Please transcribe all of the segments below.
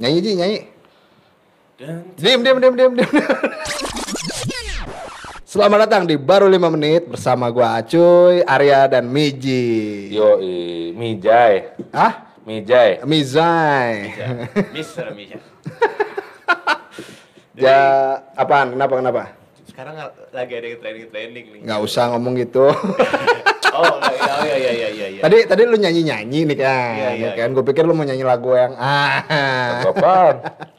Nyanyi Ji, nyanyi. Diam, diam, diam, diam, diam. Selamat datang di baru 5 menit bersama gua Acuy, Arya dan Miji. Yo, Mijay. Ah? Mijay. Mizai. Mister Misha. Ya, apaan? Kenapa kenapa? Sekarang lagi ada yang trending-trending nih. Nggak usah ngomong gitu. Oh, iya iya iya iya iya. iya. tadi tadi lu nyanyi nyanyi nih kan, Iya, iya, ya kan? Gue pikir lu mau nyanyi lagu yang ah. Apaan?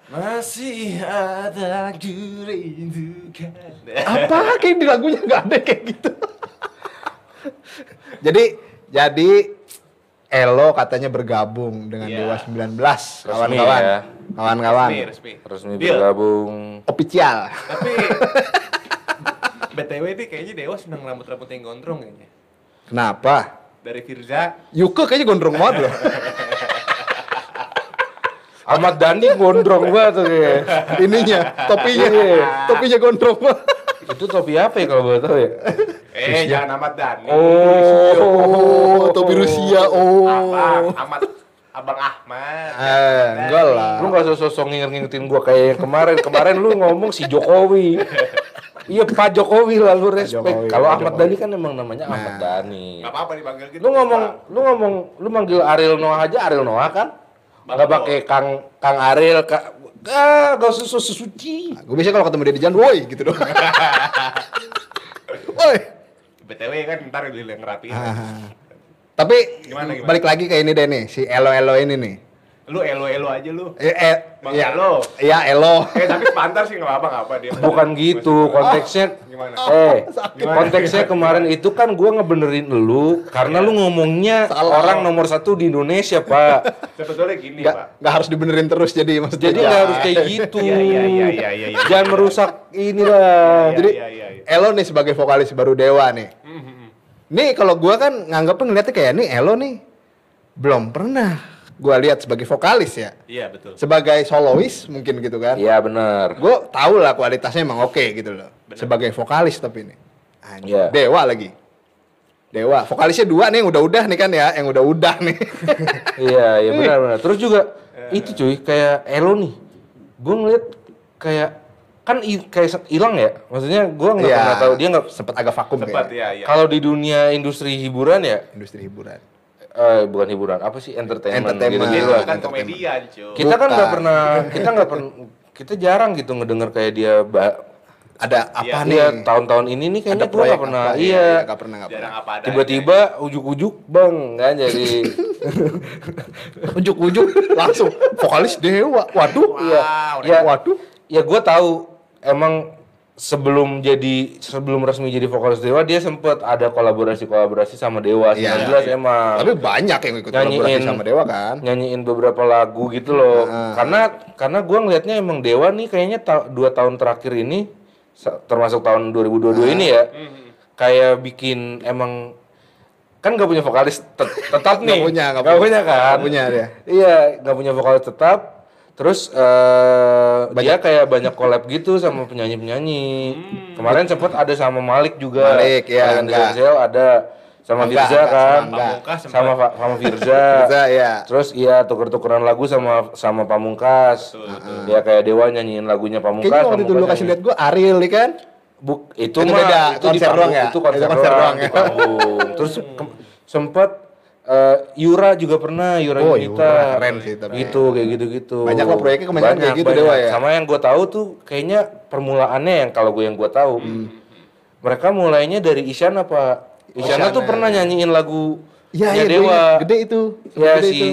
Masih ada dirindukan. Apa? Kayak di lagunya nggak ada kayak gitu. jadi jadi Elo katanya bergabung dengan Iya. Dewa 19 kawan-kawan. ya. Kawan-kawan. Resmi, resmi. Resmi Deal. bergabung. Official. Tapi BTW ini kayaknya Dewa senang rambut-rambut yang gondrong kayaknya. Kenapa? Dari Firza. Yuke kayaknya gondrong banget loh. Ahmad Dhani gondrong banget tuh kayak. Ininya, topinya. Iya. topinya gondrong banget. Itu topi apa ya kalau boleh tahu ya? Eh, jangan Ahmad Dhani. Oh, topi Rusia. Oh. Abang, Ahmad Abang Ahmad. Eh, enggak lah. Lu gak sosok nginget-ngingetin gua kayak yang kemarin. Kemarin lu ngomong si Jokowi. Iya Pak Jokowi lah lu respect. Kalau Ahmad. Dhani kan emang namanya Ahmad Dhani. Gak apa-apa dipanggil gitu. Lu ngomong, lu ngomong, lu manggil Ariel Noah aja Ariel Noah kan? Bang Gak pakai Kang Kang Ariel, Kak. Ah, gak usah susu suci. Gue biasanya kalau ketemu dia di jalan, woi gitu doang. woi. BTW kan ntar dia yang ngerapiin. Ah. Tapi Gimana, gimana? balik lagi ke ini deh nih, si Elo Elo ini nih. Lu elo-elo aja lu. Eh, eh Bang ya, Elo. Iya Elo. Eh tapi sepantar sih nggak apa nggak apa dia. Bukan gitu, konteksnya Gimana? Eh, Gimana? konteksnya kemarin itu kan gua ngebenerin lu karena lu ngomongnya Salah. orang nomor satu di Indonesia, Pak. Sebetulnya gini Nggak, pak. nggak harus dibenerin terus jadi maksudnya. Jadi nggak harus kayak gitu. Iya iya iya iya iya. iya. Jangan merusak inilah. Jadi Iya, iya, iya. Elo nih sebagai vokalis baru Dewa nih. Mhm. Nih kalau gua kan nganggapnya ngeliatnya kayak nih Elo nih belum pernah gua lihat sebagai vokalis ya. Iya betul. Sebagai solois mungkin gitu kan. Iya benar. Gue tahu lah kualitasnya emang oke gitu loh. Sebagai vokalis tapi ini. Anjing, Iya. Dewa lagi. Dewa. Vokalisnya dua nih yang udah-udah nih kan ya, yang udah-udah nih. Iya, iya benar benar. Terus juga itu cuy kayak Elo nih. Gue ngeliat kayak kan i- kayak hilang ya. Maksudnya gue nggak Iya. pernah tahu dia nggak Sempet agak vakum Sempat kayaknya. ya ya. kalau di dunia industri hiburan ya Industri hiburan. Eh bukan hiburan apa sih entertainment, Entertainment. gitu Itu lah. kan entertainment. komedian cuy. kita kan nggak pernah kita nggak pernah kita jarang gitu ngedenger kayak dia Ada apa Iya, nih? Iya, tahun-tahun ini nih kayaknya Ada gue nggak pernah apa? iya Gak pernah, gak Jarang pernah. apa ada. tiba-tiba ujuk-ujuk bang kan jadi Ujuk-ujuk langsung vokalis Dewa. Waduh. Wow, ya Waduh. ya gue tahu emang sebelum jadi sebelum resmi jadi vokalis Dewa dia sempet ada kolaborasi kolaborasi sama Dewa sih yang jelas emang Tapi banyak yang ikut kolaborasi Nyanyiin. sama Dewa kan. nyanyiin beberapa lagu gitu loh Ah. karena karena gue ngelihatnya emang Dewa nih kayaknya ta- dua tahun terakhir ini termasuk tahun 2022 ini ya Mhm. kayak bikin emang kan gak punya vokalis tet- tetap nih Nggak punya, nggak Nggak punya. punya kan Nggak punya dia. iya nggak punya vokalis tetap terus eh dia kayak banyak collab gitu sama penyanyi penyanyi kemarin sempet ada sama Malik juga Malik, ya, enggak. Denzel ada sama Enggak, Firza enggak, kan. Pamungkas sempat. sama sama Firza Bisa ya. Terus iya tuker-tukeran lagu sama sama Pamungkas. Dia kayak Dewa nyanyiin lagunya Pamungkas. Kayaknya waktu itu lu kasih lihat gue Ariel nih kan. Buk, itu, Itu mah beda, itu di konser panggung, doang ya? Itu konser, Itu konser doang, doang di ya? panggung. Terus sempet eh, Yura juga pernah, Yura Oh, Yunita. Yura, keren sih tapi. Gitu, kayak gitu-gitu. Banyak lah proyeknya kebanyakan kayak gitu, Dewa ya? Sama yang gue tahu tuh kayaknya permulaannya yang kalau gue yang gue tahu. Mereka mulainya dari Isyana apa? Isyana, tuh Isyana. pernah nyanyiin lagu Iya, nya iya, Dewa. Gede itu. Ya Gede si itu.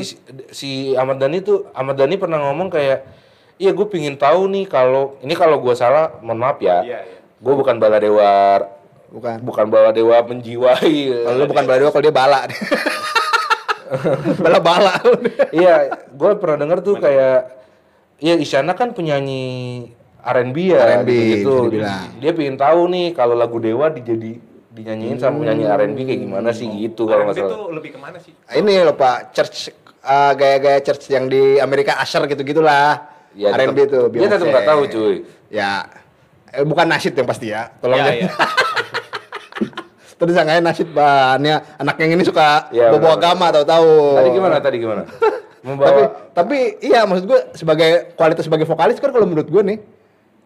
si Ahmad Dhani tuh Ahmad Dhani pernah ngomong kayak iya gue pingin tahu nih kalau ini kalau gue salah mohon maaf ya Iya iya. gue bukan bala dewa Bukan. bukan bala dewa menjiwai Kalau lu bukan bala Dewa, kalau dia bala. Bala-bala. iya gue pernah denger tuh kayak iya Isyana kan penyanyi R&B ya R&B, gitu dibilang. dia pingin tahu nih kalau lagu Dewa dijadi dinyanyiin sama penyanyi R&B kayak gimana sih gitu kalau nggak salah tuh lebih ke mana sih? ini loh Pak, church eh, gaya-gaya church yang di Amerika Asher gitu-gitulah. Ya, R&B tetep- tuh. dia Beyonce. nggak tahu, cuy. Ya, eh, bukan nasyid yang pasti ya. Tolong Iya ya. Terus yang nasyid bahannya anak yang ini suka Iya, bobo agama tahu-tahu. tadi gimana tadi gimana Membawa- Tapi tapi iya maksud gue sebagai kualitas sebagai vokalis kan kalau menurut gue nih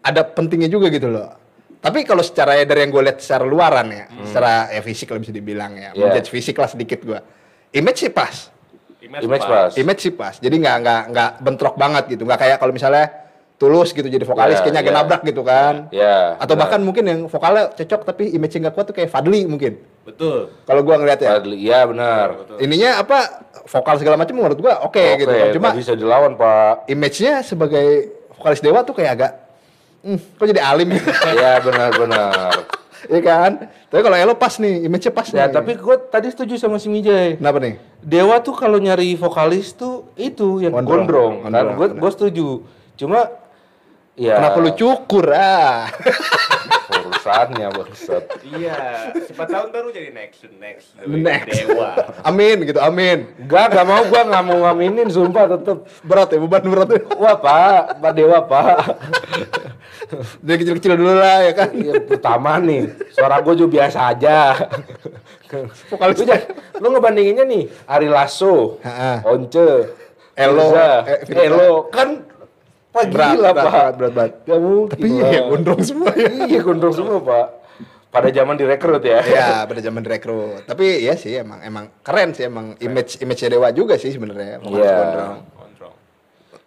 ada pentingnya juga gitu loh. Tapi kalau secara dari yang gue lihat secara luaran ya, secara ya fisik lah bisa dibilang ya, Iya. menjudge fisik lah sedikit gue. Image sih pas, Image pas. image sih pas. Jadi nggak nggak nggak bentrok banget gitu, nggak kayak kalau misalnya tulus gitu jadi vokalis Iya, kayaknya agak iya. nabrak gitu kan. Ya. Atau benar. bahkan mungkin yang vokalnya cocok tapi image-nya nggak kuat tuh kayak Fadli mungkin. Betul. Kalau gua ngeliat ya. Fadli, iya benar. Ininya apa vokal segala macam menurut gua oke gitu kan. Oke, Cuma bisa dilawan pak. image-nya sebagai vokalis Dewa tuh kayak agak hmm, kok jadi alim gitu. Iya benar-benar. Iya kan? Tapi kalau Elo pas nih, image-nya pas Ya nih. tapi gue tadi setuju sama si Mijay. kenapa nih? Dewa tuh kalau nyari vokalis tuh itu yang Gondrong. gondrong, kan Gondrong, benar. gue setuju. Cuma ya Kenapa lu cukur ah? urusannya bangsat. Iya. Siapa tahu ntar lu jadi next next. Next. Dewa. amin gitu, amin. Enggak, enggak mau gua nggak mau ngaminin sumpah tetep. Berat ya, beban berat ya. Wah pak, pak Dewa pak. Dari kecil-kecil dulu lah ya kan. Iya pertama nih, suara gue juga biasa aja. Vokalis lu, jangan- lu ngebandinginnya nih, Ari Lasso. Once, Elo, eh. Elo, kan Pak Berat, gila berat, pak. berat, berat, berat. Gak mungkin. Tapi iya, Pak. gondrong semua ya. Iya gondrong semua pak. Pada zaman direkrut ya. Iya, pada zaman rekrut. Tapi ya sih emang emang keren sih emang image image Dewa juga sih sebenarnya. Iya. gondrong. Kontrol.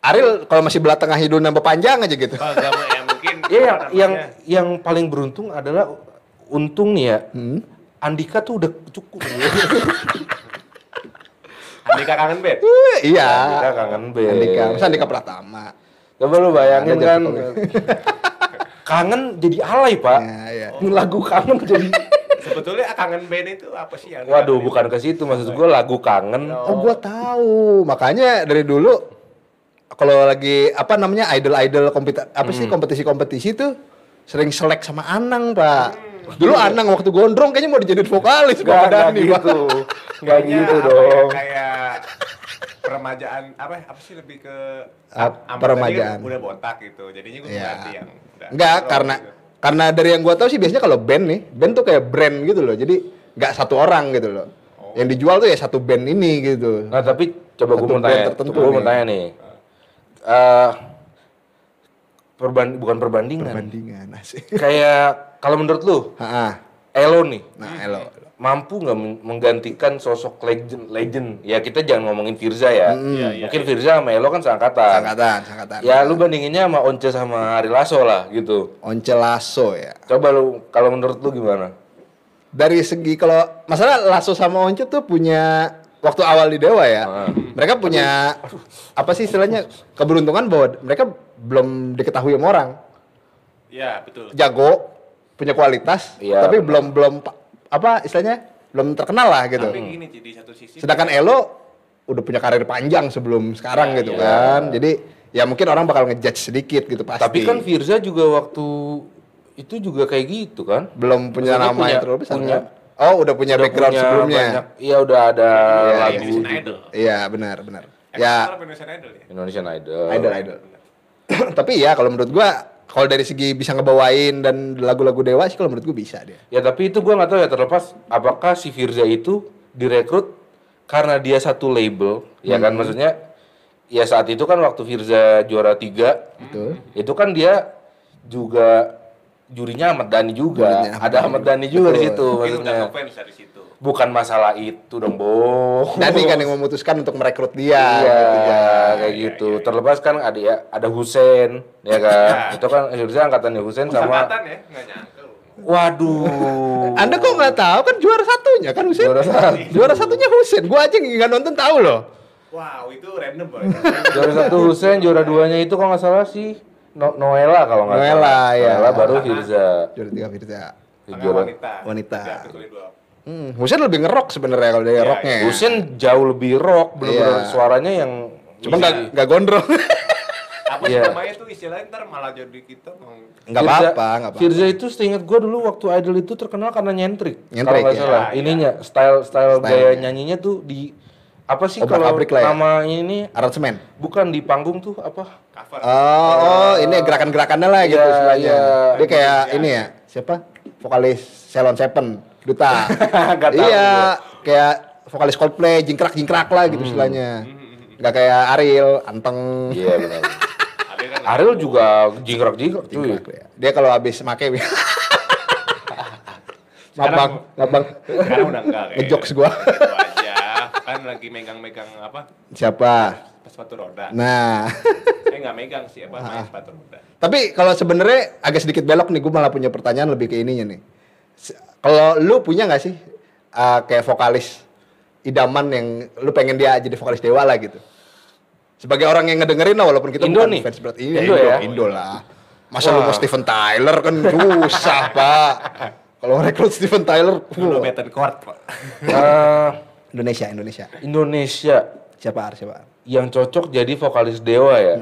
Ariel kalau masih belah tengah hidung nambah panjang aja gitu. Oh, ya mungkin. Iya yang, yang yang paling beruntung adalah untung nih ya. Hmm. Andika tuh udah cukup. Andika kangen bed. Iya. Andika kangen band. Andika, masa Andika Pratama. Coba lu bayangin Ada kan. Kangen jadi alay pak. Iya, iya. Lagu kangen jadi. Sebetulnya kangen band itu apa sih yang Waduh bukan ke situ maksud gue lagu kangen. Oh, gua tahu. Makanya dari dulu kalau lagi apa namanya idol-idol kompetisi apa Hmm. sih kompetisi-kompetisi tuh sering selek sama Anang, Pak. Dulu Anang waktu gondrong kayaknya mau dijadiin vokalis Gak, Pak gak Dani, Pak. gitu. Gak gitu apa ya, dong. Kayak peremajaan apa apa sih lebih ke Am- peremajaan. udah botak gitu. Jadinya gue Iya. ganti yang udah Enggak, karena gitu. karena dari yang gua tahu sih biasanya kalau band nih, band tuh kayak brand gitu loh. Jadi nggak satu orang gitu loh. Yang dijual tuh ya satu band ini gitu. Nah tapi coba gue mau tanya, tertentu coba gue mau tanya nih. Eh perban bukan perbandingan. Perbandingan asik. Kayak kalau menurut lu, Heeh. Elo nih Nah, elo. Mampu nggak men- menggantikan sosok legend legend? Ya kita jangan ngomongin Firza ya. Iya, iya, Mungkin Firza sama Elo kan seangkatan. Sangkatan, sangkatan. Ya lu bandinginnya sama Once sama Ari Lasso lah gitu. Once Lasso ya. Coba lu kalau menurut lu gimana? Dari segi kalau masalah Lasso sama Once tuh punya waktu awal di Dewa ya. Ah. Mereka punya apa sih istilahnya keberuntungan bahwa mereka belum diketahui sama orang. Iya, betul. Jago, punya kualitas, Iya, tapi benar. belum belum apa istilahnya belum terkenal lah gitu. Tapi gini di satu sisi Sedangkan Elo udah punya karir panjang sebelum sekarang Iya, gitu iya. kan. Jadi ya mungkin orang bakal ngejudge sedikit gitu pasti. Tapi kan Firza juga waktu itu juga kayak gitu kan? belum punya Maksudnya nama punya- yang terlalu besar punya- kan? Oh, udah punya Udah background punya sebelumnya. Iya udah ada Iya, lagu Indonesian. Idol. Iya, benar, benar. Ya, Indonesian Idol ya. Indonesian Idol. idol idol. Tapi ya kalau menurut gua kalau dari segi bisa ngebawain dan lagu-lagu Dewa sih kalau menurut gua bisa dia. Ya tapi itu gua nggak tahu ya terlepas apakah si Firza itu direkrut karena dia satu label, ya Hmm. kan maksudnya ya saat itu kan waktu Firza juara tiga, Betul. itu kan dia juga jurinya Ahmad Dhani juga, Jurinya ada Dhani. Ahmad Dhani juga di situ Mungkin maksudnya. situ. Bukan masalah itu dong, Bo. Dani kan yang memutuskan untuk merekrut dia Iya, gitu ya. kayak gitu. Terlepas kan ada ya, ada Husen, ya kan. itu kan Firza angkatannya Husen sama Angkatan ya, nyangka. Waduh. Anda kok nggak tahu kan juara satunya kan Husen? Juara satu. Juara satunya Husen. Gua aja nggak nonton tahu loh. Wow, itu random banget. juara satu Husen, juara duanya itu kalau nggak salah sih no Noela kalau nggak Noela, salah. ya. Noela baru Firza. Juara tiga Firza. Juara- wanita. Wanita. Itu. Hmm, Husen lebih ngerok sebenarnya kalau dari Iya, rocknya. ya. Husen jauh lebih rock, bener-bener Iya. suaranya yang Cuma nggak nggak gondrong. Apa sih Iya. namanya tuh istilahnya ntar malah jadi kita mau Nggak apa-apa, nggak apa-apa. Firza itu seingat gue dulu waktu Idol itu terkenal karena nyentrik. Nyentrik, kalau nggak ya. salah. Iya. Ininya style style Stylenya. gaya nyanyinya tuh di apa sih kalau lah ya. nama ini Aransemen. bukan di panggung tuh apa? cover. Oh, oh, ini gerakan-gerakannya lah gitu Iya, istilahnya. iya. Dia kayak Iya. ini ya, siapa? Vokalis Ceylon Seven, Duta. Iya, kayak vokalis Coldplay, jingkrak-jingkrak lah gitu istilahnya. Nggak kayak Ariel, anteng. Iya benar. Ada kan Ariel juga jingkrak-jingkrak cuy. Dia kalau habis make ngabang, ngabang. sekarang udah enggak kayak. Ngejokes gua. Kan lagi megang-megang apa? Siapa? Sepatu roda. Nah, Eh nggak megang sih apa main sepatu roda. tapi kalau sebenarnya agak sedikit belok nih, gue malah punya pertanyaan lebih ke ininya nih. Kalau lu punya nggak sih uh, kayak vokalis idaman yang lu pengen dia jadi vokalis dewa lah gitu? Sebagai orang yang ngedengerin lah walaupun kita Indo bukan nih? fans berat. Iya, Indo Indo, ya? Indo lah. Masa lu Wah. mau Steven Tyler kan susah, Pak. Kalau rekrut Steven Tyler, wah. Bettencourt, Pak. Eh, Indonesia, Indonesia. Indonesia Siapa Ar, siapa? Ar? yang cocok jadi vokalis Dewa ya.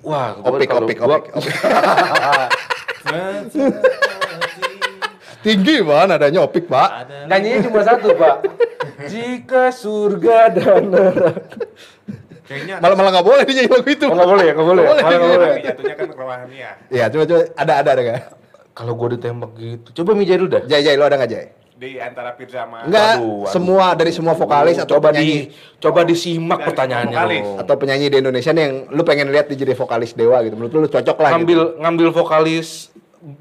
Wah, gua Opik, kalau opik, gua- opik, opik. Tinggi banget adanya opik, Pak. Nyanyinya cuma satu, Pak. Jika surga dan neraka. Kayaknya Malah malah nggak boleh nyanyi lagu itu. Nggak boleh ya, nggak boleh. Nggak boleh. Jatuhnya kan rohania. Iya, coba coba ada ada ada nggak? Kalau gua ditembak gitu. Coba Mijay dulu dah. Jai Jai lo ada nggak Jai? Di antara Firza sama Enggak, Waduh, waduh. semua dari semua vokalis atau coba penyanyi di coba disimak Dari pertanyaannya vokalis. atau penyanyi di Indonesia nih yang lu pengen lihat dia jadi vokalis dewa gitu. Menurut lu, lu cocok lah ngambil gitu. ngambil vokalis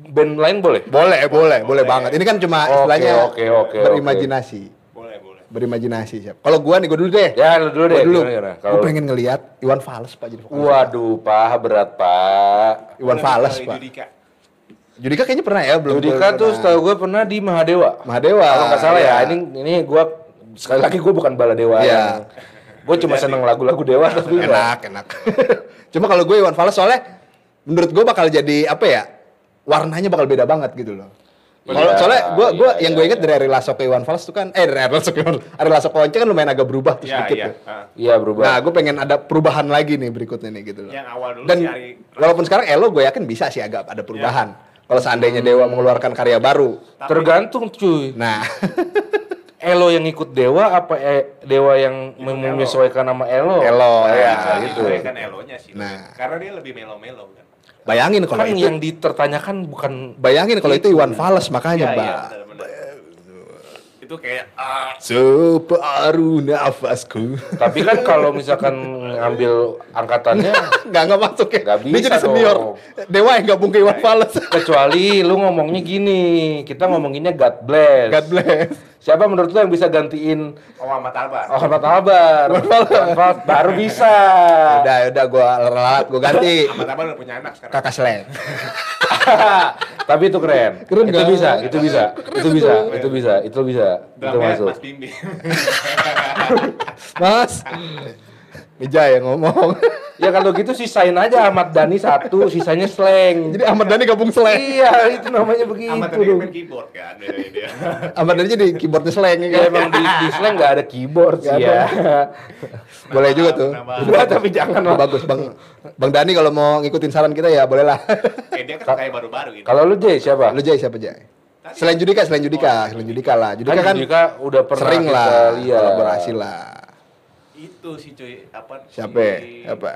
band lain boleh? Boleh, boleh, boleh banget. Ini kan cuma Oke, istilahnya oke, oke, berimajinasi. boleh boleh. Berimajinasi siap. Kalau gua nih, gua dulu deh. Ya, lu dulu deh. Gua dulu. gimana, gimana? Gua Kalau pengen ngelihat Iwan Fals Pak jadi vokalis. Waduh, Pak, berat, Pak. Iwan Boleh Fals Pak. Judika. Judika kayaknya pernah ya, belum. Judika tuh setahu gue pernah di Mahadewa. Mahadewa. Kalau nggak salah ya, Iya. ini ini gue sekali lagi gue bukan bala dewa. Iya. Gue cuma seneng lagu-lagu dewa tapi enak, enak. Cuma kalau gue Iwan Fals soalnya menurut gue bakal jadi apa ya? Warnanya bakal beda banget gitu loh. Kalau Iya, soalnya gue gue iya, yang iya, gue inget iya. dari Ari Lasso ke Iwan Fals tuh kan eh dari Ari Lasso ke Iwan Ari Lasso ke Once kan lumayan agak berubah tuh Iya sedikit iya. tuh. Ah. Iya berubah. Nah, gue pengen ada perubahan lagi nih berikutnya nih gitu loh. Yang awal dulu Dan si Ari walaupun sekarang Elo gue yakin bisa sih agak ada perubahan. Kalau seandainya Dewa mengeluarkan karya baru. Tergantung cuy. Nah, Elo yang ikut dewa apa e- dewa yang Ikut menyesuaikan nama Elo? Elo, Nah, ya, gitu. Itu kan elonya sih. Nah. Karena dia lebih melo-melo kan. bayangin kalau Kan itu yang ditertanyakan bukan bayangin kalau itu Iwan Fals makanya, Mbak. iya, benar-benar. Itu kayak ah, Separuh nafasku. Tapi kan kalau misalkan ngambil angkatannya Nggak nggak masuk ya. Nggak Dia bisa jadi senior. dong. Dewa yang gabung ke Iwan Fals. kecuali lu ngomongnya gini, kita ngomonginnya God bless. God bless. Siapa menurut lu yang bisa gantiin oh Ahmad Albar. Oh, Ahmad Albar? Albar baru bisa. Udah, udah gua lalat, gua ganti. Ahmad Albar udah punya anak sekarang. Kakak Slang. Tapi itu keren. Keren itu nggak? bisa, itu bisa, Keren itu itu. bisa, itu bisa, itu bisa, itu masuk. Mas Bimbi. Mas. Meja yang ngomong. Ya kalau gitu sisain aja Ahmad Dhani satu, sisanya slang. jadi Ahmad Dhani gabung Slang. Iya, itu namanya begitu. Ahmad dong. main keyboard kan. Dia, dia. Ahmad Dhani jadi keyboardnya Slang ya Ya kan. emang di, di slang nggak ada keyboard sih ya. Boleh juga tuh. Nama- Udah tapi jangan lah. Bagus Bang. Bang Dani kalau mau ngikutin saran kita ya boleh lah. Eh dia kan kayak baru-baru gitu. Kalau lu Jay siapa? Lu Jai siapa Jai? Selain Judika, selain Judika, selain Judika lah. Judika kan, Judika udah pernah sering lah kolaborasi lah. Itu sih cuy, apa? Siapa? si- Apa?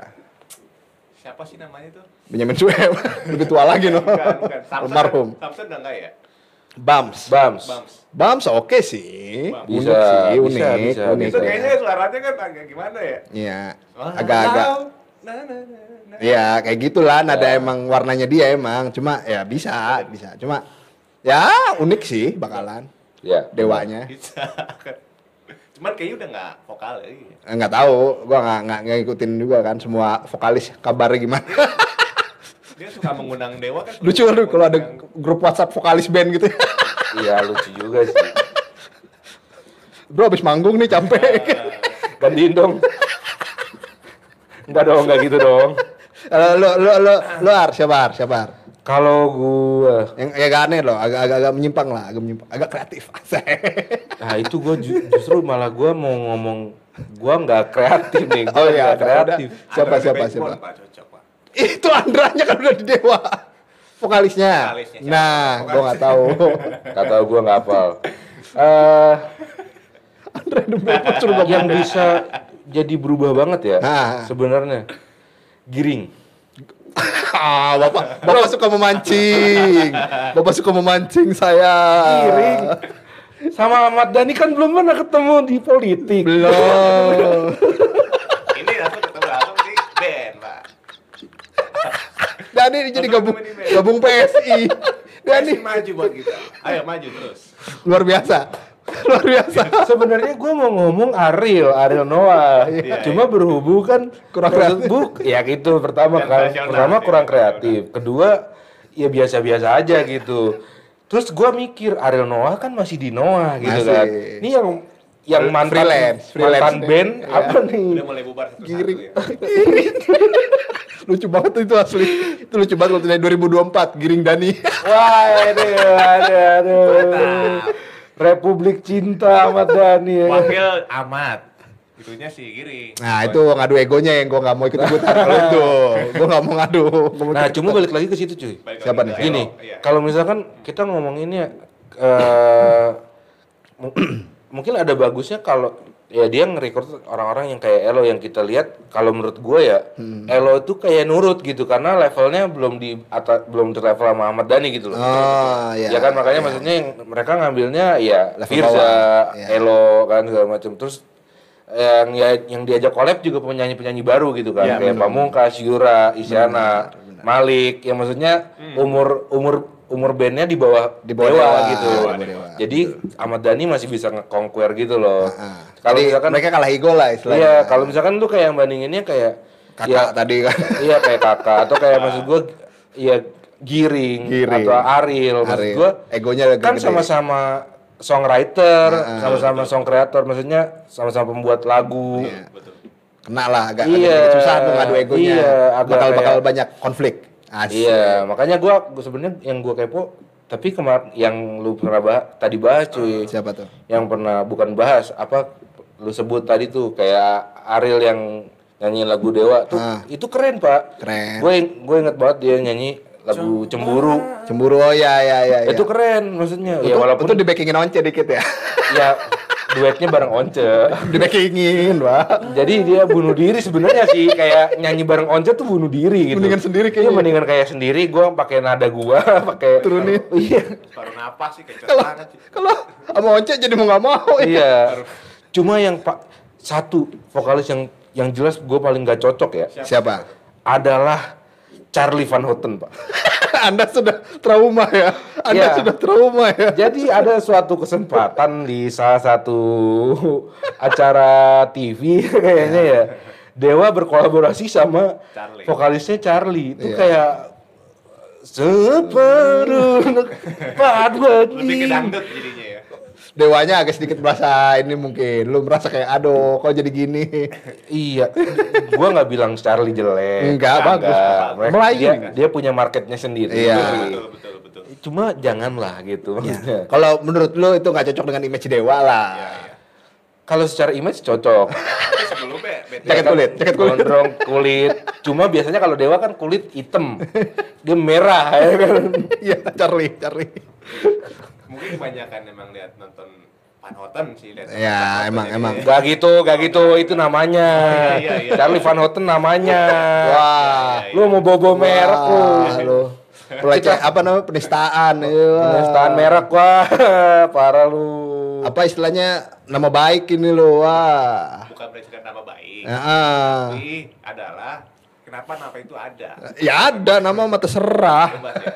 Siapa sih namanya tuh? Benyamin Sueb. Lebih tua lagi no. Bukan, bukan. Samson, Almarhum. Samson udah enggak ya? Bams. Bams. Bams. Bams oke sih. Bams. Unik Bisa, sih, bisa, unik, bisa, unik. Itu ya. kayaknya suaranya kan agak gimana ya? Iya. Agak-agak. Iya, kayak gitulah nada Ya. emang warnanya dia emang. Cuma ya bisa, bisa. Cuma ya unik sih bakalan Ya. dewanya. Bisa. Cuman kayaknya udah nggak vokal lagi. Enggak tahu, gua nggak nggak nggak ngikutin juga kan semua vokalis kabarnya gimana. Dia suka mengundang dewa kan. Lucu kan kalau ada grup WhatsApp vokalis band gitu. Iya lucu juga sih. Bro abis manggung nih capek. Gantiin dong. Enggak dong, enggak gitu dong. lo lo lo lo lo Ar, siapa Ar? Siapa Ar? Kalau gua Yang ya agak aneh loh, agak agak, agak menyimpang lah, agak menyimpang, agak kreatif. Nah itu gua ju- justru malah gua mau ngomong gua nggak kreatif nih. Gua Oh iya, nggak kreatif. udah. Siapa, Andra siapa, siapa? Pak, cocok, Pak. Itu Andranya kan udah di Dewa. Vokalisnya. Vokalisnya siapa? Nah, gua nggak tahu. Gak tahu gua nggak hafal. Eh Andra the yang bisa jadi berubah banget ya sebenarnya giring. Ah, bapak, bapak suka memancing. Bapak suka memancing saya. Giring. Sama Ahmad Dhani kan belum pernah ketemu di politik. Belum. Ini langsung ketemu langsung di Ben Pak. Dhani jadi gabung gabung PSI. Dhani maju buat kita. Ayo maju terus. Luar biasa. Luar biasa. Sebenarnya gue mau ngomong Ariel, Ariel Noah. Iya, Cuma berhubung kan Kurang kreatif. buk- ya gitu pertama kan. Pertama iya, kurang kreatif. Kedua ya biasa-biasa aja gitu. Terus gue mikir Ariel Noah kan masih di Noah gitu Masih. kan. Ini yang yang mantan Freelance, mantan freelance. band Iya. apa nih? Udah mulai bubar Giring. ya. lucu banget itu asli. Itu lucu banget waktu dari 2024 Giring Dani. Wah, aduh, aduh, aduh. Republik Cinta Ahmad Dhani ya. Wakil amat. Itunya si Giring. Nah, itu ngadu egonya yang gua nggak mau ikut ikutan kalau itu. Gua nggak mau ngadu. Gua Nah, cuma balik lagi ke situ cuy. Balik Siapa nih? Gini. Iya. kalau misalkan kita ngomonginnya eh mu- mungkin ada bagusnya kalau ya dia nge-record orang-orang yang kayak Elo yang kita lihat kalau menurut gue ya Hmm. Elo itu kayak nurut gitu karena levelnya belum di atas belum di level sama Ahmad Dhani gitu loh. Oh, iya. ya kan makanya maksudnya yang mereka ngambilnya ya Level Firza, bawah, iya. Elo kan segala macam. Terus yang ya yang diajak collab juga penyanyi-penyanyi baru gitu kan Iya, kayak Pamungkas, Yura, Isyana, Malik yang maksudnya umur umur umur bandnya di bawah Di bawah Dewa, Dewa, gitu. bawah Dewa. Jadi Ahmad Dhani masih bisa nge-conquer gitu loh. Ah. Kalau Jadi misalkan mereka kalah ego lah istilahnya. Iya, kalau misalkan lu kayak bandinginnya kayak kakak ya, tadi kan. Iya kayak kakak atau kayak maksud gua ya giring, Giring. atau Ariel maksud Ariel. gua Egonya kan sama-sama songwriter, Ah, sama-sama song creator maksudnya sama-sama pembuat lagu. Iya. Betul. Kena lah agak, Iya, agak susah tuh ngadu egonya. iya, agak bakal bakal banyak konflik. Asik. Iya, makanya gua, gua sebenarnya yang gua kepo tapi kemar yang lu pernah bah tadi bahas cuy. Siapa tuh? Yang pernah bukan bahas apa lu sebut tadi tuh kayak Ariel yang nyanyi lagu Dewa tuh Ah. itu keren, Pak. Keren. Gue gue inget banget dia nyanyi lagu Cemburu. Cemburu oh ya ya ya. ya. Itu keren maksudnya. Itu, ya walaupun itu di backingin once dikit ya. ya duetnya bareng Once. di backingin, Pak. Jadi dia bunuh diri sebenarnya sih kayak nyanyi bareng Once tuh bunuh diri gitu. Mendingan sendiri Iya, kayaknya. mendingan kayak sendiri gua pakai nada gua, pakai Turunin. Iya. Baru napas sih Kalau kalau sama once jadi mau nggak mau. ya. Iya. Cuma yang Pak satu vokalis yang yang jelas gue paling gak cocok ya Siapa? adalah Charlie Van Houten, Pak. Anda sudah trauma ya. Anda Iya. sudah trauma ya. Jadi ada suatu kesempatan di salah satu acara TV kayaknya ya. Dewa berkolaborasi sama Charlie. vokalisnya Charlie. Itu Iya. kayak separuh padu Lebih ke dangdut jadinya ya. Dewanya agak sedikit merasa ini mungkin. Lu merasa kayak aduh kok jadi gini. Iya, gua nggak bilang Charlie jelek. Enggak, bagus. Mereka- Melayu. Dia, dia punya marketnya sendiri. Iya. Betul betul betul. Cuma janganlah gitu. maksudnya. Kalau menurut lu itu nggak cocok dengan image Dewa lah. Iya iya. Kalau secara image cocok. Jaket kulit, jaket kulit. Gondrong kulit. Cuma biasanya kalau dewa kan kulit hitam. Dia merah ya kan. Iya, Charlie, Charlie. Mungkin kebanyakan emang lihat nonton Van Houten sih lihat. Ya, emang- emang. ya. Gak gitu, gak gitu. Itu namanya. Iya, iya. Charlie Van Houten namanya. Wah. Iya, Lu mau bobo merek lu. Lu. Pelecehan apa namanya penistaan. Iya. Penistaan merek wah. Parah lu. Apa istilahnya nama baik ini lo. Wah. Bukan presiden nama baik. Ya, ah. Tapi adalah kenapa nama itu ada. ya ada nama mah terserah. Coba ya.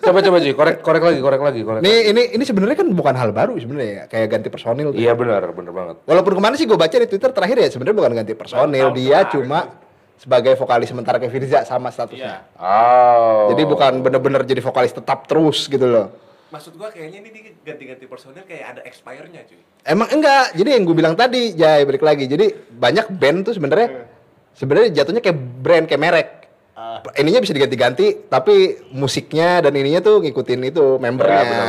Coba coba Ji, korek korek lagi, korek lagi, korek. Ini ini ini sebenarnya kan bukan hal baru sebenarnya ya, kayak ganti personil. tuh. Iya benar, benar banget. Walaupun ke mana sih gue baca di Twitter terakhir ya sebenarnya bukan ganti personil, dia kemarin. cuma sebagai vokalis sementara kayak Firza sama Iya. statusnya. Oh. Jadi bukan bener-bener jadi vokalis tetap terus gitu loh. Maksud gua kayaknya ini dia ganti-ganti personil kayak ada expire-nya cuy. Emang enggak, jadi yang gue bilang tadi, Jay, balik lagi. Jadi banyak band tuh sebenarnya sebenarnya jatuhnya kayak brand, kayak merek. Ininya bisa diganti-ganti, tapi musiknya dan ininya tuh ngikutin itu membernya. Ya,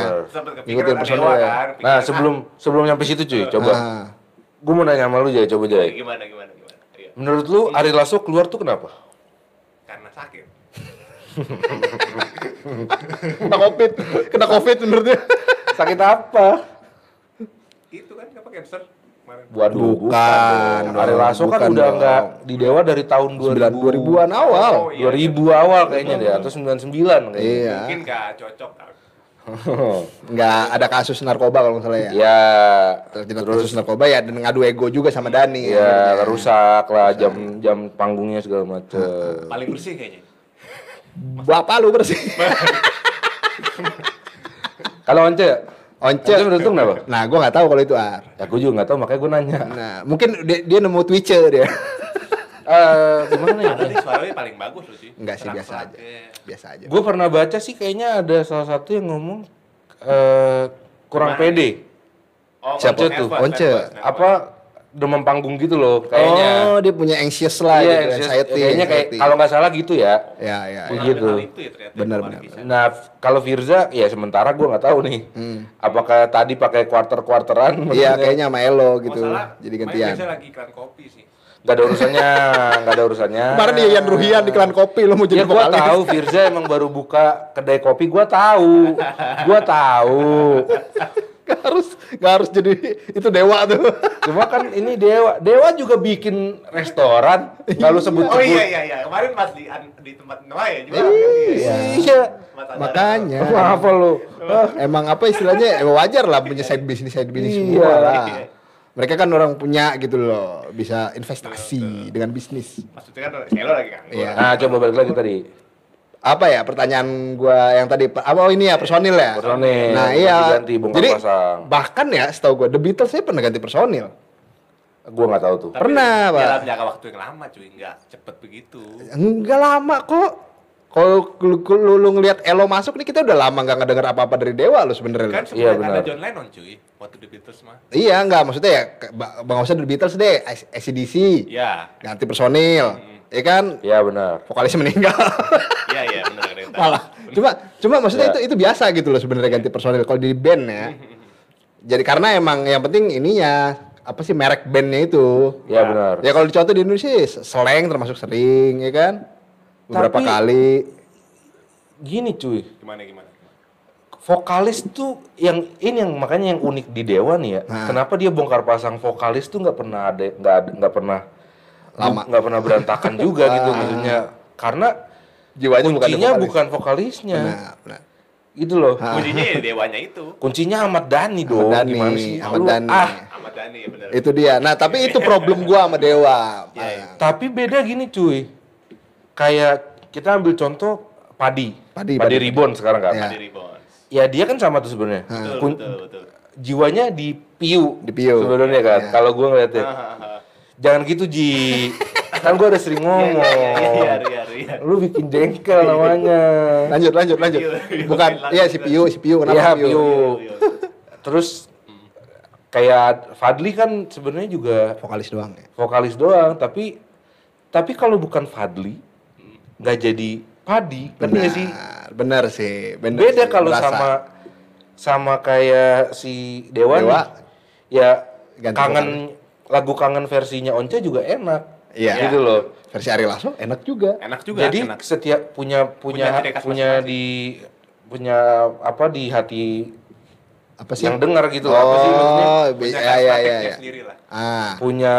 Ngikutin dewa ya. kan. Nah, sebelum sebelum nyampe situ cuy, coba. Ah. Gue mau nanya sama lu Jay, coba ah, Jay. gimana gimana gimana. Iya. Menurut lu Ari Lasso keluar tuh kenapa? Karena sakit. kena covid, kena covid menurutnya. Sakit apa? Itu kan apa cancer kemarin. Waduh, Bukan Ari Lasso kan udah nggak di Dewa dari tahun 9 2000 2000-an awal. Oh, iya. 2000 awal kayaknya deh atau 99 kayaknya. Iya. Mungkin gak cocok kan. Nggak ada kasus narkoba kalau nggak salah ya. ya. Terjerat kasus narkoba ya dan ngadu ego juga sama Dani. Ya, rusak lah jam jam panggungnya segala macem. Paling bersih kayaknya. Bapak lu bersih. Kalau Once, Once. Once lu kenapa? Nah, gua nggak tahu kalau itu ar. Ya gue juga nggak tahu makanya gue nanya. Nah, mungkin dia, dia nemu Twitcher dia. Eh gimana ya? Tadi suaranya paling bagus loh sih. Enggak sih biasa aja. Terang-terangnya. Biasa aja. Gue pernah baca sih kayaknya ada salah satu yang ngomong eh kurang pede. Oh, Siapa tuh? Once. Apa demam panggung gitu loh kayaknya. Oh, dia punya anxious lah Iya, gitu, anxious- anxiety. kayaknya kayak kalau nggak salah gitu ya. Ya, ya, Kurang ya. Begitu. ya bener, bisa. Nah, kalau Firza ya sementara gue nggak tahu nih. Apakah tadi pakai quarter-quarteran? Hmm. Iya, kayaknya sama Elo Oh, gitu. salah. Jadi gantian. biasa lagi iklan kopi sih. Gak ada urusannya, gak ada urusannya. Kemarin dia Yan Ruhian di Klan Kopi lo mau jadi Ya gua vokalis. tahu Firza emang baru buka kedai kopi, gua tahu. Gua tahu. Gak harus gak harus jadi itu dewa tuh. Cuma kan ini Dewa, Dewa juga bikin restoran. Kalau sebut Oh iya iya iya, kemarin pas di di tempat Noah ya juga. Iya. Iya. Makanya. Apa lu? Emang apa istilahnya ya wajar lah punya side business side business Iya. semua lah. Iya. Mereka kan orang punya gitu loh, bisa investasi dengan bisnis. Maksudnya kan Elo lagi kan. Iya. Nah, coba balik lagi tadi. Apa ya pertanyaan gua yang tadi apa oh ini ya personil ya? Personil, Nah, ganti iya. ganti, bongkar Jadi pasang. bahkan ya setahu gua The Beatles saya pernah ganti personil. Gua nggak tahu tuh. Tapi Pernah, Pak. Dalam jangka waktu yang lama cuy, enggak cepet begitu. Enggak lama kok. Kalau lu, lu, lu ngelihat Elo masuk nih kita udah lama nggak ngedenger apa-apa dari Dewa lu sebenarnya. Kan. Iya, sebelum ada. John Lennon cuy, waktu The Beatles mah. Iya enggak maksudnya ya bang usah The Beatles deh, ACDC Iya. ganti personil, ya kan Iya benar. vokalisnya meninggal. Iya iya benar ada yang tahu. Malah cuma cuma maksudnya Ya. itu itu biasa gitu loh sebenarnya ganti personil kalau di band ya. Jadi karena emang yang penting ininya apa sih merek bandnya itu. Iya benar. Ya kalau dicontoh di Indonesia sih, Slang termasuk sering ya kan. Beberapa Tapi- kali. Gini cuy. Gimana gimana? vokalis tuh yang ini yang makanya yang unik di Dewa nih ya. Nah. Kenapa dia bongkar pasang vokalis tuh nggak pernah ada nggak ada nggak pernah Lama. nggak pernah berantakan juga gitu Ah. maksudnya. Karena Jiwanya bukan kuncinya vokalis. bukan vokalisnya. Nah, nah. Gitu loh. Ah. Kuncinya ya dewanya itu. Kuncinya Ahmad Dhani dong. Ahmad Dhani, Gimana sih? Ahmad Dhani. Ah, Ahmad Dhani ya benar. Itu dia. Nah, tapi itu problem gua sama Dewa. Iya, iya. tapi beda gini cuy. Kayak kita ambil contoh Padi. Padi, Padi, Padi. Ribon sekarang kan. Ya. Ribbons. Ya dia kan sama tuh sebenarnya. Betul, betul, betul. Jiwanya di Piu. Di Piu. Sebenarnya kan. Ya. Kalau gua ngeliatnya. Jangan gitu Ji. kan gua udah sering ngomong. Iya, iya, iya, iya. Lu bikin jengkel namanya. Lanjut, lanjut, lanjut. Bukan, iya si Piu, si Piu. Kenapa Iya, Piu? Piu. Iya. Terus kayak Fadli kan sebenarnya juga Vokalis doang ya. vokalis doang, tapi tapi kalau bukan Fadli nggak jadi Padi, nggak sih? Benar sih. Benar Beda sih, kalau sama sama kayak si Dewa, Dewa, nih. ya ganti kangen lagu kangen versinya Once juga enak. Iya. Gitu loh. Versi Ari Lasso enak juga. Enak juga. Jadi enak. setiap punya punya Punya khas punya masing-masing. di punya apa di hati Apa sih? yang dengar gitu apa sih maksudnya? Oh, Punya bisa khas ya ya prakteknya ya. sendiri lah. Ah, Punya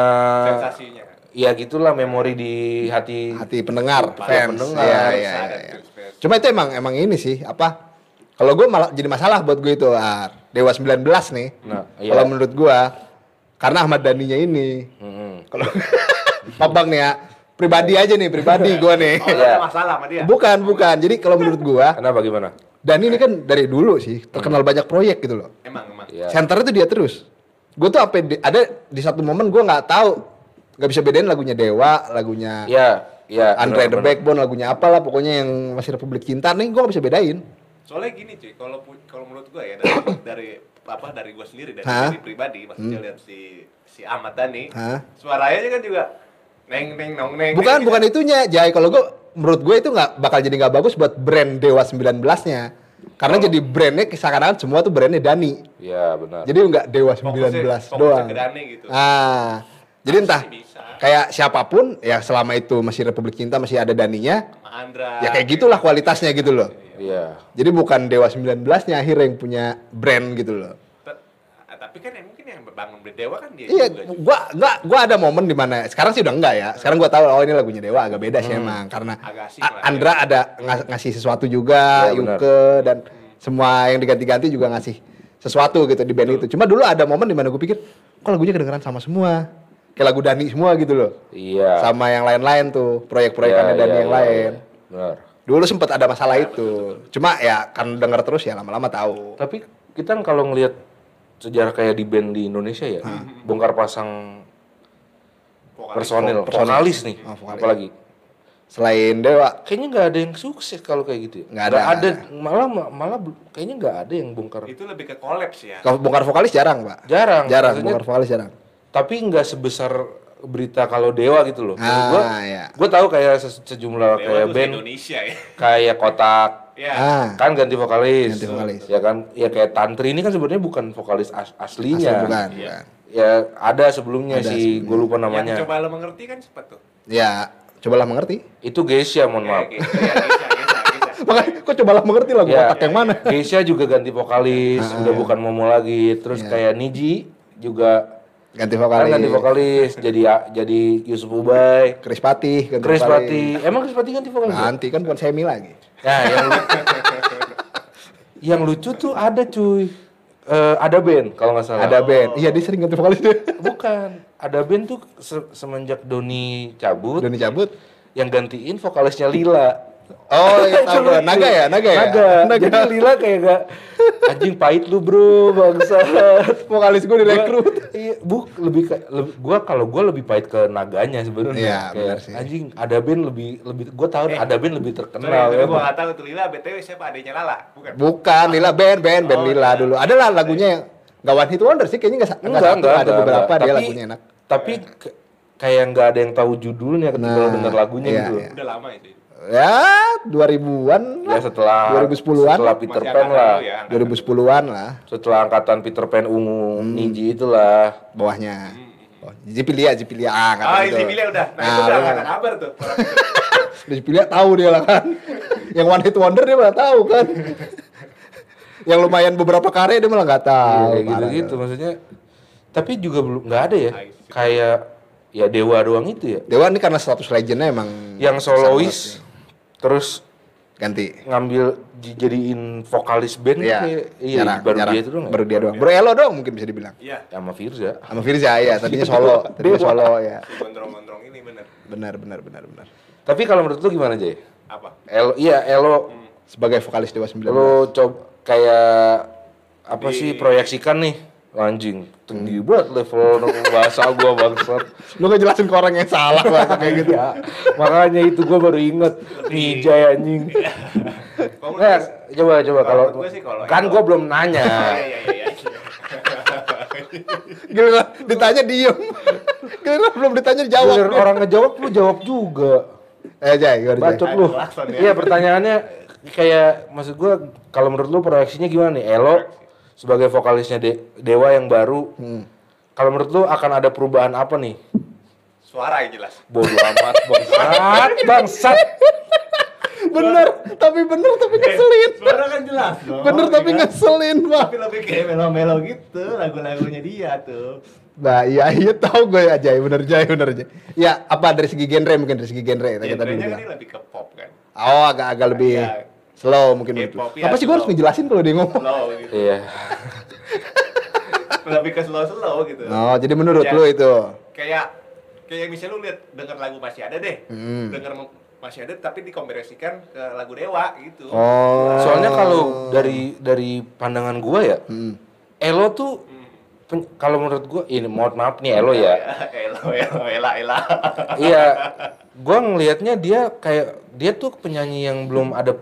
Sensasinya. ya gitulah memori di hati hati pendengar, Para fans. pendengar. Iya, iya, iya, iya. tuh fans. Cuma itu emang emang ini sih apa? Kalau gue malah jadi masalah buat gue itu ah, Dewa 19 nih. Nah, iya. Kalau menurut gue karena Ahmad Dhaninya ini. Mm-mm. Kalau Babang nih ya, pribadi aja nih, pribadi gue nih. Oh, Iya. ada masalah sama dia. Bukan, bukan. Jadi kalau menurut gue, Kenapa gimana? Dhani ini kan dari dulu sih terkenal banyak proyek gitu loh. Emang, emang. Iya. Center itu dia terus. Gue tuh apa ada di satu momen gue nggak tahu, nggak bisa bedain lagunya Dewa, lagunya Iya, iya. Andre the. Backbone, lagunya apalah pokoknya yang masih Republik Cinta nih gue nggak bisa bedain. Soalnya gini cuy, kalau kalau menurut gua ya dari dari apa dari gua sendiri dari diri pribadi maksudnya lihat si si Ahmad Dhani, Hah? suaranya kan juga neng neng nong neng. Bukan neng, bukan gitu. itunya, Jai. Kalau gue menurut gue itu nggak bakal jadi nggak bagus buat brand Dewa 19-nya. Karena jadi brandnya seakan-akan semua tuh brandnya Dani. Iya, benar. Jadi nggak Dewa 19 Fokusnya- fokusnya doang. ke Dani gitu. Ah, jadi entah bisa. kayak siapa pun ya selama itu masih Republik Cinta masih ada Daninya, Andra. ya kayak gitulah kualitasnya gitu loh. Iya. Jadi bukan Dewa 19-nya akhirnya yang punya brand gitu loh. Ah, Tapi kan yang mungkin yang bangun Dewa kan dia Iya, juga. gua gua gua ada momen di mana sekarang sih udah enggak ya. Sekarang gua tahu oh ini lagunya Dewa agak beda sih emang karena Agak asik A- lah, Andra ada ngas- ngasih sesuatu juga, Iya, benar. Yuke dan semua yang diganti-ganti juga ngasih sesuatu gitu di band itu. Cuma dulu ada momen di mana gue pikir kok lagunya kedengeran sama semua. Kayak lagu Dani semua gitu loh. Iya. Sama yang lain-lain tuh, proyek-proyekannya Iya, Dani iya, yang iya, lain. iya. Benar. Dulu sempat ada masalah itu. Cuma ya kan denger terus ya lama-lama tahu. Tapi kita kan kalau ngelihat sejarah kayak di band di Indonesia ya, bongkar pasang Vokalis. personil, vokalis nih, Oh, vokalis. apalagi. Selain Dewa, Kayaknya nggak ada yang sukses kalau kayak gitu. ya. Nggak ada, Nggak nggak malah malah kayaknya nggak ada yang bongkar. Itu lebih ke kolaps ya. kalau bongkar vokalis jarang, Pak. Jarang. Jarang, maksudnya- bongkar vokalis jarang. tapi nggak sebesar berita kalau Dewa gitu loh. Ah, gue ya. gue tahu kayak se- sejumlah Dewa kayak band Indonesia ya. kayak Kotak Ya. Ah, kan ganti vokalis. Ganti vokalis. Ya kan, ya kayak Tantri ini kan sebenarnya bukan vokalis as- asli aslinya. bukan, Iya. bukan. Ya ada sebelumnya Ada sih, gue lupa namanya. Yang coba lo mengerti kan cepet tuh. Ya, cobalah mengerti. Itu Geisha, mohon maaf. Ya, Gisa, Gisa. Makanya kok cobalah mengerti lagu Ya, otak yang mana? Geisha juga ganti vokalis, Ah, udah iya. bukan Momo lagi. Terus Iya. kayak Niji juga Ganti kan vokalis. ganti vokalis, jadi jadi Yusuf Ubay, Chris Patih ganti Chris vokalis. Pati. Emang Chris Pati ganti vokalis? ya? Ganti kan bukan Semi lagi. Nah, yang lu- yang lucu tuh ada cuy. Eh, ada band kalau nggak salah. Ada band. Iya, dia sering ganti vokalis dia. Bukan. Ada band tuh se- semenjak Doni cabut Udah dicabut. yang gantiin vokalisnya Lila. Oh, iya tahu gua. Naga ya, naga ya. Naga. Jadi Lila kayak gak anjing pahit lu bro bangsat. Vokalis gue direkrut. Iya, bu lebih ke lebih, gua kalau gua lebih pahit ke naganya sebenarnya. Iya, benar sih. Anjing ada band lebih lebih gua tahu Eh, ada band lebih Sorry, terkenal tapi ya. gua nggak tahu tuh Lila BTW siapa adanya Lala, bukan? Bukan, Lila band, band, band Oh, Lila iya. dulu. Ada lah lagunya yang nggak one hit wonder sih, kayaknya nggak sa- nggak satu, ada beberapa dia Tapi- lagunya enak. Tapi kayak nggak ada yang tahu judulnya ketika Nah, lo denger lagunya iya, gitu. iya. Udah lama itu. Ya, 2000-an Ya lah. setelah 2010-an. setelah Peter Pan angkatan lah. ya, angkatan. 2010-an lah Setelah angkatan Peter Pan ungu Hmm. Niji itulah. bawahnya. Oh, Zipilia, Zipilia. Ah, kata Ah, itu. Billy udah. Nah, itu Nah, udah lu- nggak ada kabar tuh. itu. Zipilia tahu dia lah kan. yang one hit wonder dia malah tahu kan. yang lumayan beberapa karya dia malah nggak tahu. Iya, Parah. gitu-gitu maksudnya. Tapi juga belum nggak ada ya. Ah. Kayak ya Dewa doang itu ya. Dewa ini karena status legendnya emang Yang solois. Terus ganti. ngambil dijadiin vokalis band Iya, kayak iya jarang, baru jarang. dia itu doang. ya? Baru dia doang. Bro Elo doang mungkin bisa dibilang. Iya. sama Firza. Sama Firza ya, tadinya solo, tadinya solo ya. Gondrong-gondrong ini bener. Benar, benar, benar, benar. Tapi kalau menurut lu gimana Jay? Apa? Elo iya Elo Sebagai vokalis Dewa 19. lo coba kayak apa Di- sih proyeksikan nih anjing tinggi banget level bahasa gua bangsat Lu ngejelasin ke orang yang salah bahasa kayak gitu. ya makanya itu gua baru inget Mijay anjing Nggak, menurut- coba coba Kalau gua kan gua belum nanya Iya, iya, iya, iya. Gila, ditanya diem. Gila, belum ditanya jawab. Giliran orang ngejawab lu jawab juga Eh, Jay, gimana Jay? bacot lu ya. iya pertanyaannya kayak maksud gua kalau menurut lu proyeksinya gimana nih Elo sebagai vokalisnya De- Dewa yang baru Hmm. kalau menurut lu akan ada perubahan apa nih Suara yang jelas. Bodoh amat bangsat, bangsat. Bener, tapi bener tapi ngeselin. Suara kan jelas dong. Bener tapi ya kan? ngeselin, Pak. Tapi lebih kayak melo-melo gitu lagu-lagunya dia tuh. Nah, iya iya tahu gue ya Jay, bener Jay, bener Jay. Ya, apa dari segi genre mungkin dari segi genre ya, kita tadi Genrenya kan lebih ke pop kan. Oh, agak-agak lebih Iya. Slow mungkin. K-pop, ya, Apa sih gue harus ngejelasin kalau dia ngomong? Slow gitu. Iya. lebih ke slow-slow gitu. Oh, jadi menurut Ya. lu itu. Kayak kayak misalnya lu lihat denger lagu masih ada deh. Hmm. Denger masih ada tapi dikomparasikan ke lagu Dewa gitu. Oh. Soalnya kalau dari dari pandangan gua ya, Hmm. Elo tuh pen- kalau menurut gua ini mohon maaf nih Elo ya. Elo, elo, ela, ela. iya. Gua ngelihatnya dia kayak dia tuh penyanyi yang belum ada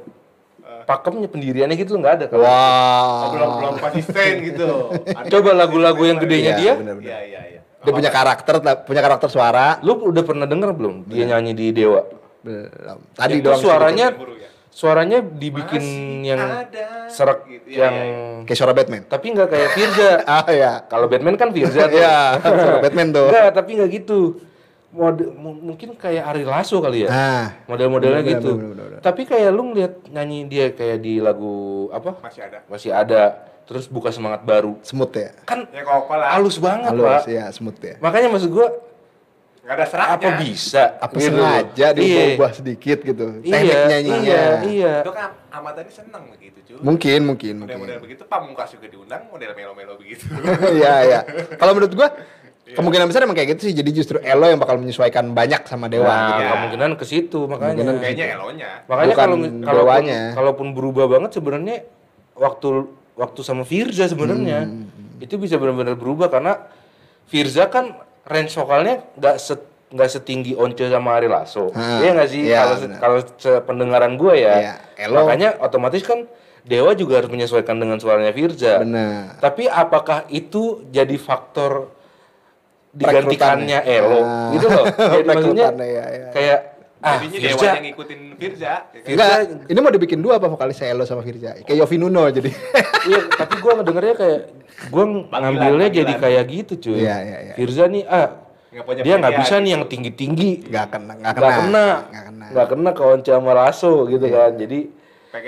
pakemnya pendiriannya gitu nggak ada. Wah. Oh, belum belum konsisten gitu. Ada Coba lagu-lagu yang gedenya Iya, dia. bener-bener. Iya, iya, iya. Dia punya karakter, punya karakter suara. Lu udah pernah denger belum dia nyanyi di Dewa? Belum. Tadi Itu doang. suaranya ya. suaranya dibikin Masih yang ada, serak gitu. Iya, yang iya, iya. sedikit. Kayak suara Batman. tapi nggak kayak Firza. Ah ya. Kalau Batman kan Firza tuh. Iya, suara Batman tuh. Enggak, tapi nggak gitu. Mode, mu- mungkin kayak Ari Lasso kali ya. Nah, Model-modelnya gitu. bener, bener, bener. Tapi kayak lu ngeliat nyanyi dia kayak di lagu apa? Masih ada. Masih ada. Terus buka semangat baru. smooth ya. Kan Ya lah. halus banget, Halus, Pak. ya, smooth ya. Makanya maksud gua Enggak ada seraknya. apa bisa? Apa gitu. sengaja Iya. diubah sedikit gitu. Iya, Teknik nyanyinya. iya, iya. Itu kan Ahmad tadi seneng begitu, cuy. Mungkin, mungkin, mungkin. Model-model begitu, Pamungkas juga diundang, model melo-melo begitu. Iya, iya. Kalau menurut gua Kemungkinan besar emang kayak gitu sih. Jadi justru Elo yang bakal menyesuaikan banyak sama Dewa Nah, gitu. Kemungkinan ke situ makanya. Kemungkinan Kayaknya elonya. Makanya Bukan kalau kalaupun, berubah banget sebenarnya waktu waktu sama Firza sebenarnya Hmm, itu bisa benar-benar berubah karena Firza kan range vokalnya nggak set nggak setinggi Once sama Ari Lasso. Ah, Iya nggak sih? iya, Kalau kalau pendengaran gue ya. Iya, Elo- Makanya otomatis kan Dewa juga harus menyesuaikan dengan suaranya Firza. Benar. Tapi apakah itu jadi faktor digantikannya. Elo Ah. gitu loh? Jadi maksudnya Perekrutannya, iya, iya. kayak ah Jadinya Firza Dewa yang ngikutin Firza. Firza- Enggak, ini mau dibikin dua apa vokalisnya Elo sama Firza? Kayak Yofi Nuno jadi. Iya, tapi gua ngedengernya kayak gua ngambilnya jadi kayak gitu cuy. Iya, iya, iya. Firza nih ah Nggak dia nggak bisa nih gitu. yang tinggi tinggi, Nggak kena, nggak nggak kena. kena, Nggak kena. Iya. nggak kena ke Once sama Lasso gitu kan. Jadi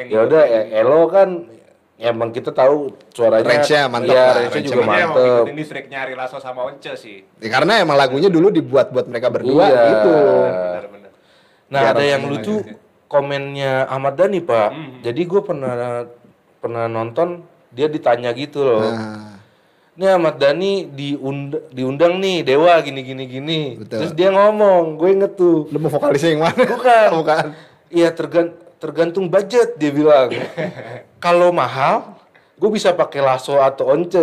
ya udah ya, Elo kan ya emang kita tahu suaranya Range-nya mantep Iya, lah, range-nya range-nya juga mantep. ngikutin listriknya Ari Lasso sama Once sih. Ya, karena emang lagunya dulu dibuat buat mereka berdua Iya. gitu. Benar-benar. Nah, Biar ada yang lucu komennya Ahmad Dhani, Pak. Hmm. Jadi gue pernah pernah nonton dia ditanya gitu loh. Nah, Ini Ahmad Dhani diund- diundang nih Dewa gini gini gini. Betul. Terus dia ngomong, gue inget tuh. lu mau vokalisnya yang mana? Bukan. Bukan. Iya tergan tergantung budget dia bilang. kalau mahal, gue bisa pakai Lasso atau Once.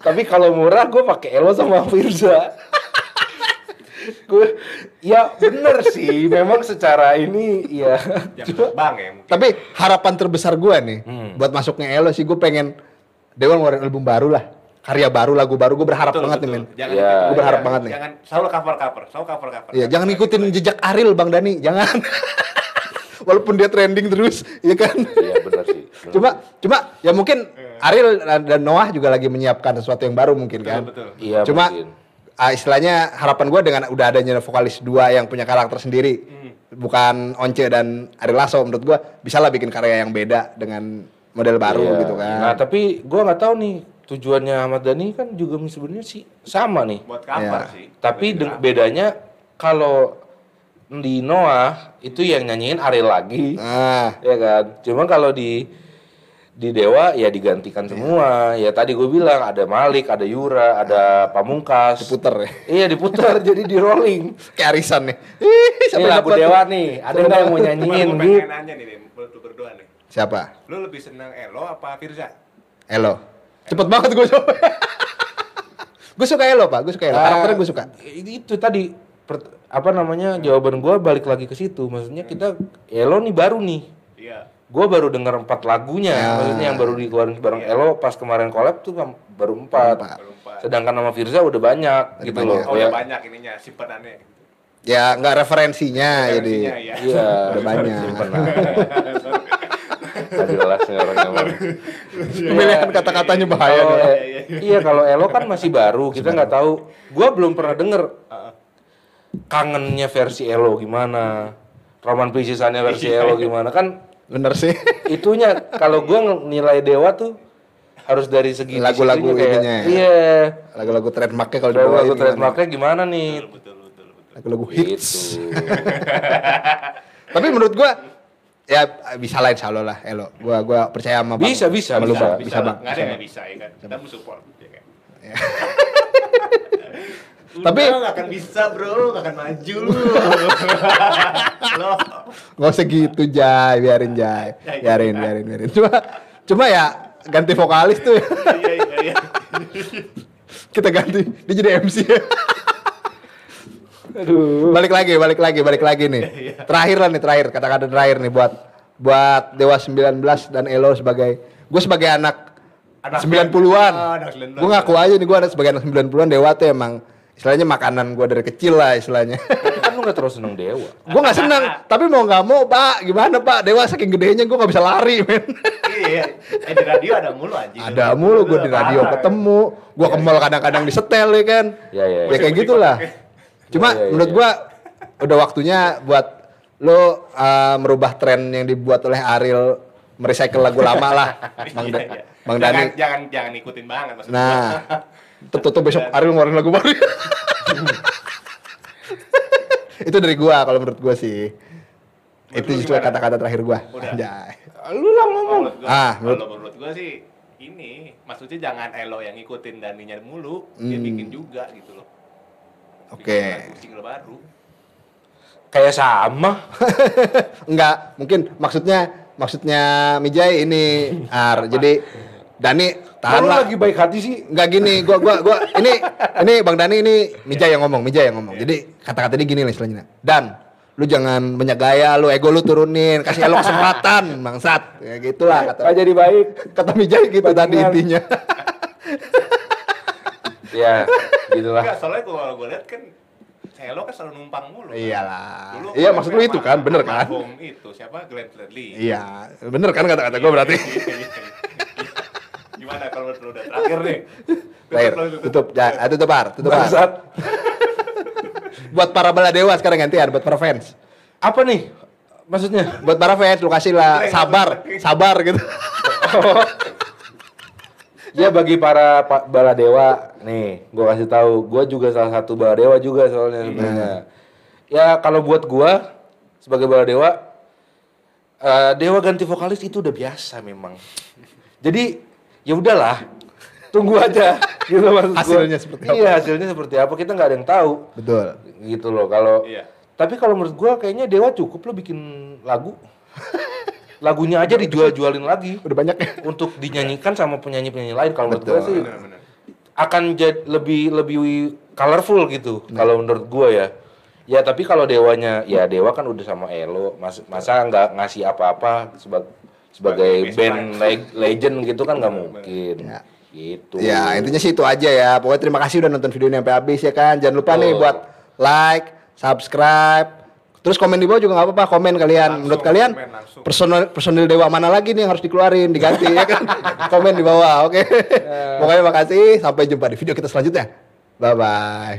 Tapi kalau murah, gue pakai Elo sama Firza. gue, ya bener sih. Memang secara ini, ya. Yang bang ya mungkin. Tapi harapan terbesar gua nih Hmm. buat masuknya Elo sih gue pengen Dewa ngeluarin album baru lah. Karya baru, lagu baru gue berharap Betul, banget betul. nih men. Jangan Iya. jangan- Gua berharap banget nih. Jangan selalu cover cover, selalu cover cover. Iya, jangan ngikutin jejak Ariel Bang Dani, jangan. Walaupun dia trending terus, ya kan. Iya bener sih. bener. Cuma cuma ya mungkin Ariel dan Noah juga lagi menyiapkan sesuatu yang baru mungkin Betul, kan. betul. Iya Cuma mungkin. ah, istilahnya harapan gue dengan udah adanya vokalis dua yang punya karakter sendiri, Hmm. bukan Once dan Ariel Lasso menurut gue bisa lah bikin karya yang beda dengan model baru Iya. gitu kan. Nah tapi gue nggak tahu nih tujuannya Ahmad Dhani kan juga sebenarnya sih sama nih. Buat cover Iya. sih. Tapi bedanya kalau di Noah itu yang nyanyiin Ariel lagi, Nah, ya kan. Cuma kalau di di Dewa ya digantikan semua. Ya tadi gue bilang ada Malik, ada Yura, ada Pamungkas. diputer ya. Iya diputar jadi di rolling. Kayak arisan nih. Ih, Ini siapa yang lagu? Dewa nih. Ada nggak yang mau nyanyiin gue gitu? pengen nanya nih, lu berdua nih. Siapa? Lu lebih seneng Elo apa Firza? Elo. Cepet banget gue coba. gue suka Elo pak, gue suka Elo. Karakternya gue suka. Ah, Itu tadi per- apa namanya jawaban gua balik lagi ke situ. Maksudnya kita Elo nih baru nih. Iya. Gua baru denger empat lagunya. Ya. Maksudnya yang baru dikeluarin bareng Elo pas kemarin collab tuh kan baru empat. Baru empat. Sedangkan sama Firza udah banyak Udah gitu banyak. loh. Oh Ya, ya banyak ininya simpenannya. Ya nggak referensinya, jadi. Referensinya, iya. Iya. Udah banyak. Nih orang emang. Pemilihan kata-katanya bahaya. Iya, iya kalau Elo kan masih baru, kita nggak tahu. Gua belum pernah denger kangennya versi Elo gimana, roman pisisannya versi Iya. Elo gimana kan Bener sih. itunya kalau gua nilai Dewa tuh harus dari segi Lagu-lagu ininya ya. Iya. Lagu-lagu trademarknya kalau Lagu, dibawain lagu gimana? trademarknya gimana nih? Betul betul betul. betul. Lagu-lagu Gitu. hits. Tapi menurut gua ya bisa lah insya lah Elo. Gua gua percaya sama Bang. Bisa, bisa, sama bisa. Bang. Bisa, Bisa, Bang. Nggak ada yang bisa ya kan. Kita mau support. Ya kan? Tapi- nggak akan bisa bro, nggak akan maju. Lo, Nggak usah gitu Jai, biarin Jai. Biarin, biarin, biarin. Cuma cuma ya ganti vokalis tuh. Iya iya iya. Kita ganti. Dia jadi MC. Aduh. balik lagi, balik lagi, balik lagi nih. Terakhir lah nih, terakhir kata-kata terakhir nih buat buat Dewa 19 dan Elo sebagai gue sebagai anak, Anak 90-an. Ah, anak 90-an. gue ngaku aja nih gue anak sebagai anak 90-an Dewa tuh emang istilahnya makanan gue dari kecil lah istilahnya. Kan lu gak terus seneng Dewa. gue nggak seneng, tapi mau nggak mau pak, gimana pak? Dewa saking gedenya gue nggak bisa lari men. iya. Eh di radio ada mulu anjing. Ada mulu gue di radio Parah. ketemu, gue ke mall kadang-kadang disetel ya kan. Ya, ya, ya. Ya kayak gitulah. Cuma Ya, ya, ya, menurut ya. gua udah waktunya buat lo uh, merubah tren yang dibuat oleh Ariel merecycle lagu lama lah, Bang, Da- Iya, iya. Bang jangan, Dani. Jangan jangan ikutin banget maksud Nah, tutup besok Ariel ngeluarin lagu baru. Itu dari gua kalau menurut gua sih. Itu lu justru kata-kata terakhir gua. Udah. Anjay. Lu lah ngomong. Menurut gua, Ah, kalau menurut- menurut gua sih ini maksudnya jangan Elo yang ngikutin Daninya mulu, dia Hmm. bikin juga gitu loh. Oke. Lagu single baru. Kayak sama. Enggak, mungkin maksudnya maksudnya Mijay ini Ar. Jadi Dani tahan Kalau lah. lagi baik hati sih. Enggak gini, gua gua gua ini ini Bang Dani ini Mijay yang ngomong, Mijay yang ngomong. Jadi kata-kata dia gini nih selanjutnya. Dan lu jangan banyak gaya, lu ego lu turunin, kasih elo kesempatan, bangsat. Ya gitulah kata. Nggak jadi baik. Kata Mijay gitu tadi intinya. Ya, gitulah. Enggak, soalnya kalau gue lihat kan Hello kan selalu numpang mulu. kan. Iyalah. Dulu Iya maksud lu itu kan, bener kan? itu siapa Glenn Fredly. Iya, bener kan kata-kata gua berarti. Iya, iya, iya. Gimana kalau menurut lu udah terakhir nih? Terakhir, Tutup, ya, tutup par, tutup. Bangsat. Buat para bala dewa sekarang gantian, buat para fans. Apa nih? Maksudnya? Buat para fans, lu kasih lah sabar, sabar gitu. Ya bagi para pa- baladewa nih, gua kasih tahu, gua juga salah satu baladewa juga soalnya sebenarnya. Ya kalau buat gua sebagai baladewa eh dewa ganti vokalis itu udah biasa memang. Jadi ya udahlah, tunggu aja gitu maksud gua. Hasilnya seperti apa. Iya, hasilnya seperti apa kita nggak ada yang tahu. Betul. Gitu loh kalau Iya. Tapi kalau menurut gua kayaknya dewa cukup lo bikin lagu. Lagunya aja dijual-jualin lagi Udah banyak ya. untuk dinyanyikan sama penyanyi-penyanyi lain kalau menurut gue sih akan jadi lebih lebih colorful gitu Nah. kalau menurut gue ya ya tapi kalau dewanya ya dewa kan udah sama Elo mas, masa nggak ngasih apa-apa seba- sebagai Sebagai band le- legend gitu kan nggak mungkin Ya. gitu Ya, intinya sih itu aja ya. Pokoknya terima kasih udah nonton video ini sampai habis ya kan. Jangan lupa nih Betul. buat like, subscribe, terus komen di bawah juga nggak apa-apa. Komen kalian. Langsung, Menurut kalian personil personil dewa mana lagi nih yang harus dikeluarin, diganti ya kan? komen di bawah, oke. Pokoknya makasih. Sampai jumpa di video kita selanjutnya. Bye bye.